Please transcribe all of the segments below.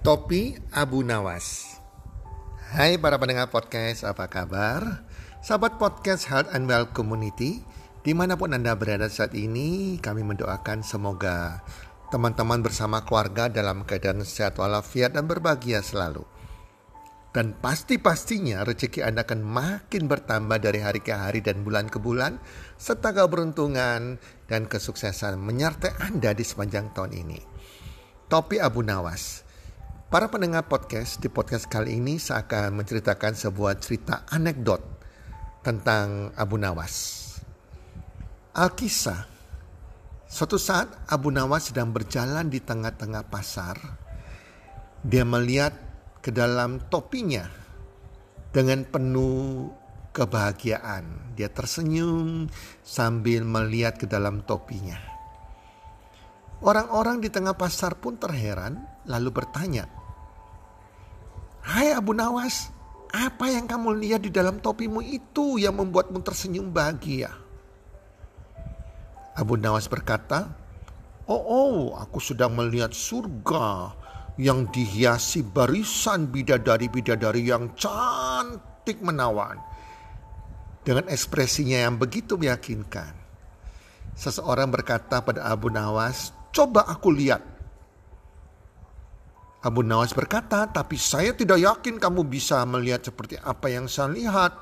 Topi Abu Nawas Hai para pendengar podcast, apa kabar? Sahabat podcast Health and Well Community Di mana pun Anda berada saat ini Kami mendoakan semoga teman-teman bersama keluarga dalam keadaan sehat walafiat dan berbahagia selalu dan pasti-pastinya rezeki Anda akan makin bertambah dari hari ke hari dan bulan ke bulan serta keberuntungan dan kesuksesan menyertai Anda di sepanjang tahun ini. Topi Abu Nawas Para pendengar podcast, di podcast kali ini saya akan menceritakan sebuah cerita anekdot tentang Abu Nawas. Alkisah, suatu saat Abu Nawas sedang berjalan di tengah-tengah pasar. Dia melihat ke dalam topinya dengan penuh kebahagiaan. Dia tersenyum sambil melihat ke dalam topinya. Orang-orang di tengah pasar pun terheran lalu bertanya, Hai Abu Nawas, apa yang kamu lihat di dalam topimu itu yang membuatmu tersenyum bahagia? Abu Nawas berkata, Oh, oh, aku sedang melihat surga yang dihiasi barisan bidadari-bidadari yang cantik menawan. Dengan ekspresinya yang begitu meyakinkan. Seseorang berkata pada Abu Nawas, coba aku lihat Abu Nawas berkata, tapi saya tidak yakin kamu bisa melihat seperti apa yang saya lihat.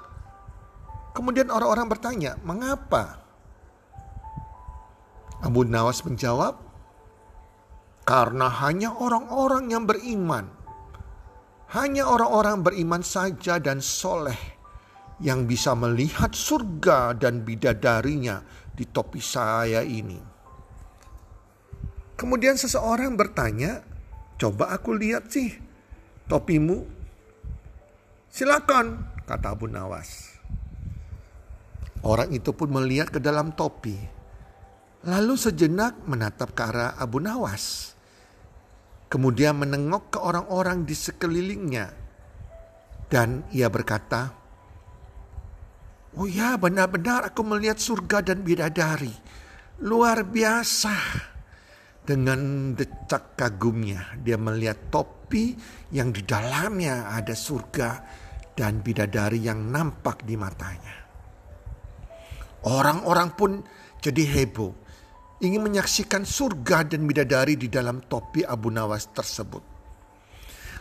Kemudian orang-orang bertanya, mengapa? Abu Nawas menjawab, karena hanya orang-orang yang beriman, hanya orang-orang beriman saja dan soleh yang bisa melihat surga dan bidadarinya di topi saya ini. Kemudian seseorang bertanya, Coba aku lihat sih topimu. Silakan, kata Abu Nawas. Orang itu pun melihat ke dalam topi. Lalu sejenak menatap ke arah Abu Nawas. Kemudian menengok ke orang-orang di sekelilingnya. Dan ia berkata, Oh ya benar-benar aku melihat surga dan bidadari. Luar biasa. Dengan decak kagumnya, dia melihat topi yang di dalamnya ada surga dan bidadari yang nampak di matanya. Orang-orang pun jadi heboh, ingin menyaksikan surga dan bidadari di dalam topi Abu Nawas tersebut.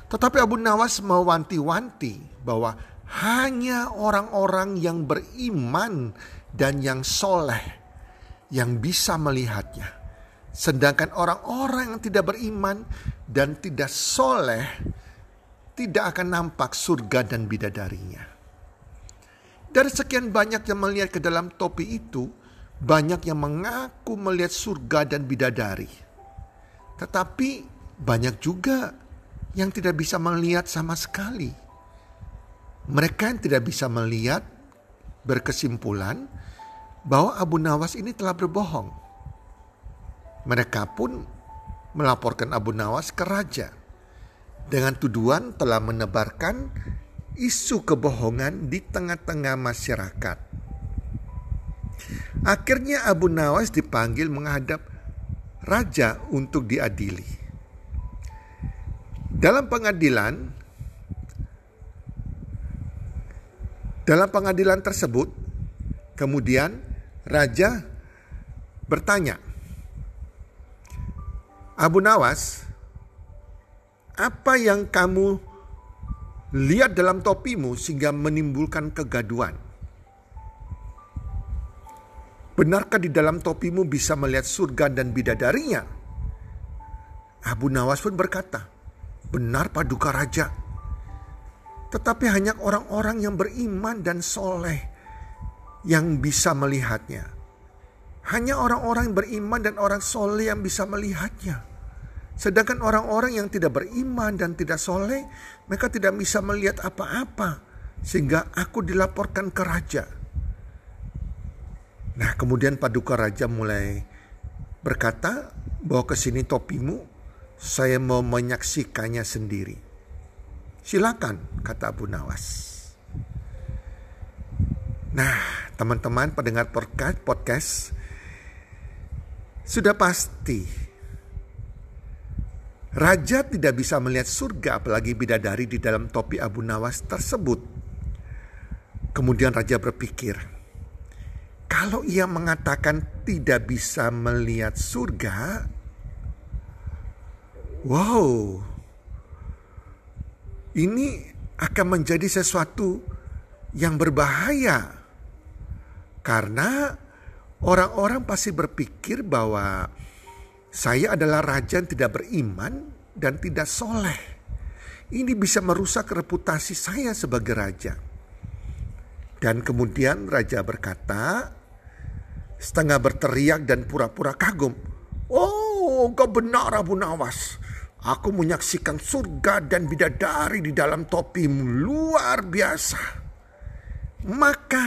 Tetapi Abu Nawas mewanti-wanti bahwa hanya orang-orang yang beriman dan yang soleh yang bisa melihatnya. Sedangkan orang-orang yang tidak beriman dan tidak soleh tidak akan nampak surga dan bidadarinya. Dari sekian banyak yang melihat ke dalam topi itu, banyak yang mengaku melihat surga dan bidadari. Tetapi banyak juga yang tidak bisa melihat sama sekali. Mereka yang tidak bisa melihat berkesimpulan bahwa Abu Nawas ini telah berbohong mereka pun melaporkan Abu Nawas ke raja dengan tuduhan telah menebarkan isu kebohongan di tengah-tengah masyarakat. Akhirnya Abu Nawas dipanggil menghadap raja untuk diadili. Dalam pengadilan dalam pengadilan tersebut kemudian raja bertanya Abu Nawas, apa yang kamu lihat dalam topimu sehingga menimbulkan kegaduan? Benarkah di dalam topimu bisa melihat surga dan bidadarinya? Abu Nawas pun berkata, benar paduka raja. Tetapi hanya orang-orang yang beriman dan soleh yang bisa melihatnya. Hanya orang-orang beriman dan orang soleh yang bisa melihatnya. Sedangkan orang-orang yang tidak beriman dan tidak soleh, mereka tidak bisa melihat apa-apa. Sehingga aku dilaporkan ke raja. Nah kemudian paduka raja mulai berkata, bawa ke sini topimu, saya mau menyaksikannya sendiri. Silakan, kata Abu Nawas. Nah, teman-teman pendengar podcast, sudah pasti Raja tidak bisa melihat surga apalagi bidadari di dalam topi Abu Nawas tersebut. Kemudian raja berpikir, kalau ia mengatakan tidak bisa melihat surga, wow, ini akan menjadi sesuatu yang berbahaya. Karena orang-orang pasti berpikir bahwa saya adalah raja yang tidak beriman dan tidak soleh. Ini bisa merusak reputasi saya sebagai raja. Dan kemudian raja berkata, setengah berteriak dan pura-pura kagum. Oh, kau benar Abu Nawas. Aku menyaksikan surga dan bidadari di dalam topimu luar biasa. Maka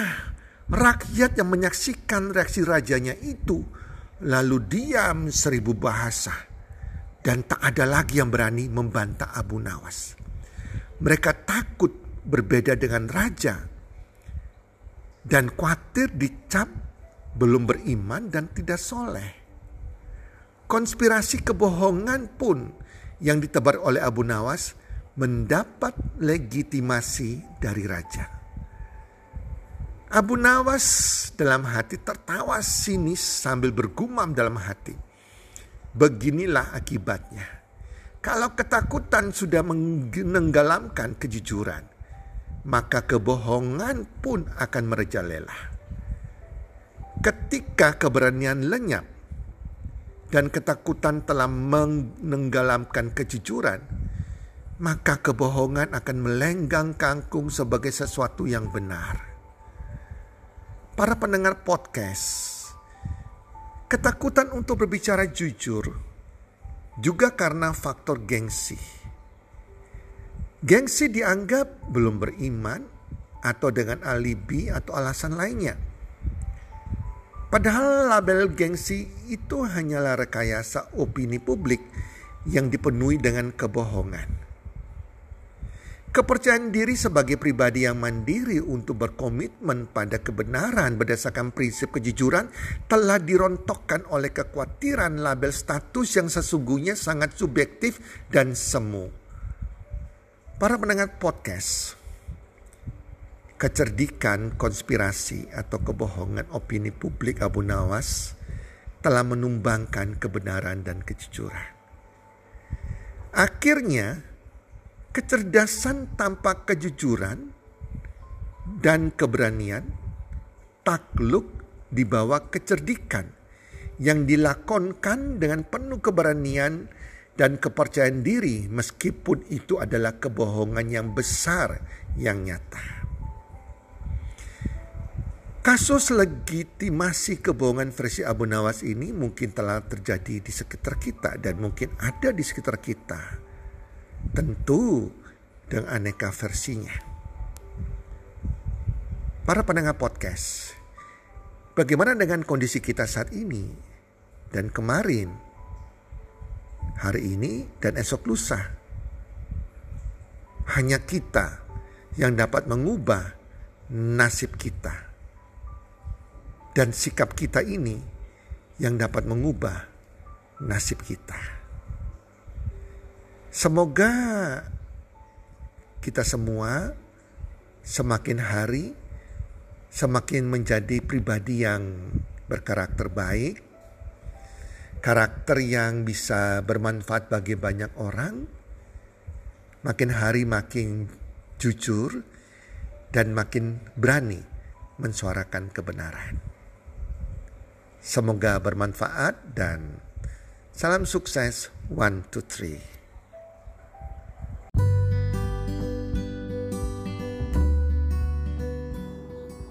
rakyat yang menyaksikan reaksi rajanya itu lalu diam seribu bahasa dan tak ada lagi yang berani membantah Abu Nawas. Mereka takut berbeda dengan raja dan khawatir dicap belum beriman dan tidak soleh. Konspirasi kebohongan pun yang ditebar oleh Abu Nawas mendapat legitimasi dari raja. Abu Nawas dalam hati tertawa sinis sambil bergumam dalam hati. Beginilah akibatnya. Kalau ketakutan sudah menenggelamkan kejujuran, maka kebohongan pun akan merajalela. Ketika keberanian lenyap dan ketakutan telah menenggelamkan kejujuran, maka kebohongan akan melenggang kangkung sebagai sesuatu yang benar para pendengar podcast, ketakutan untuk berbicara jujur juga karena faktor gengsi. Gengsi dianggap belum beriman atau dengan alibi atau alasan lainnya. Padahal label gengsi itu hanyalah rekayasa opini publik yang dipenuhi dengan kebohongan. Kepercayaan diri sebagai pribadi yang mandiri untuk berkomitmen pada kebenaran berdasarkan prinsip kejujuran telah dirontokkan oleh kekhawatiran label status yang sesungguhnya sangat subjektif dan semu. Para pendengar podcast, kecerdikan konspirasi atau kebohongan opini publik Abu Nawas telah menumbangkan kebenaran dan kejujuran. Akhirnya, kecerdasan tanpa kejujuran dan keberanian takluk di bawah kecerdikan yang dilakonkan dengan penuh keberanian dan kepercayaan diri meskipun itu adalah kebohongan yang besar yang nyata. Kasus legitimasi kebohongan versi Abu Nawas ini mungkin telah terjadi di sekitar kita dan mungkin ada di sekitar kita Tentu dengan aneka versinya. Para pendengar podcast, bagaimana dengan kondisi kita saat ini dan kemarin, hari ini dan esok lusa? Hanya kita yang dapat mengubah nasib kita. Dan sikap kita ini yang dapat mengubah nasib kita. Semoga kita semua semakin hari semakin menjadi pribadi yang berkarakter baik, karakter yang bisa bermanfaat bagi banyak orang, makin hari makin jujur dan makin berani mensuarakan kebenaran. Semoga bermanfaat dan salam sukses one two three.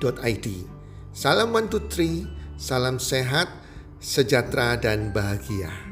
www.salam123.id. Salam 123, salam sehat, sejahtera dan bahagia.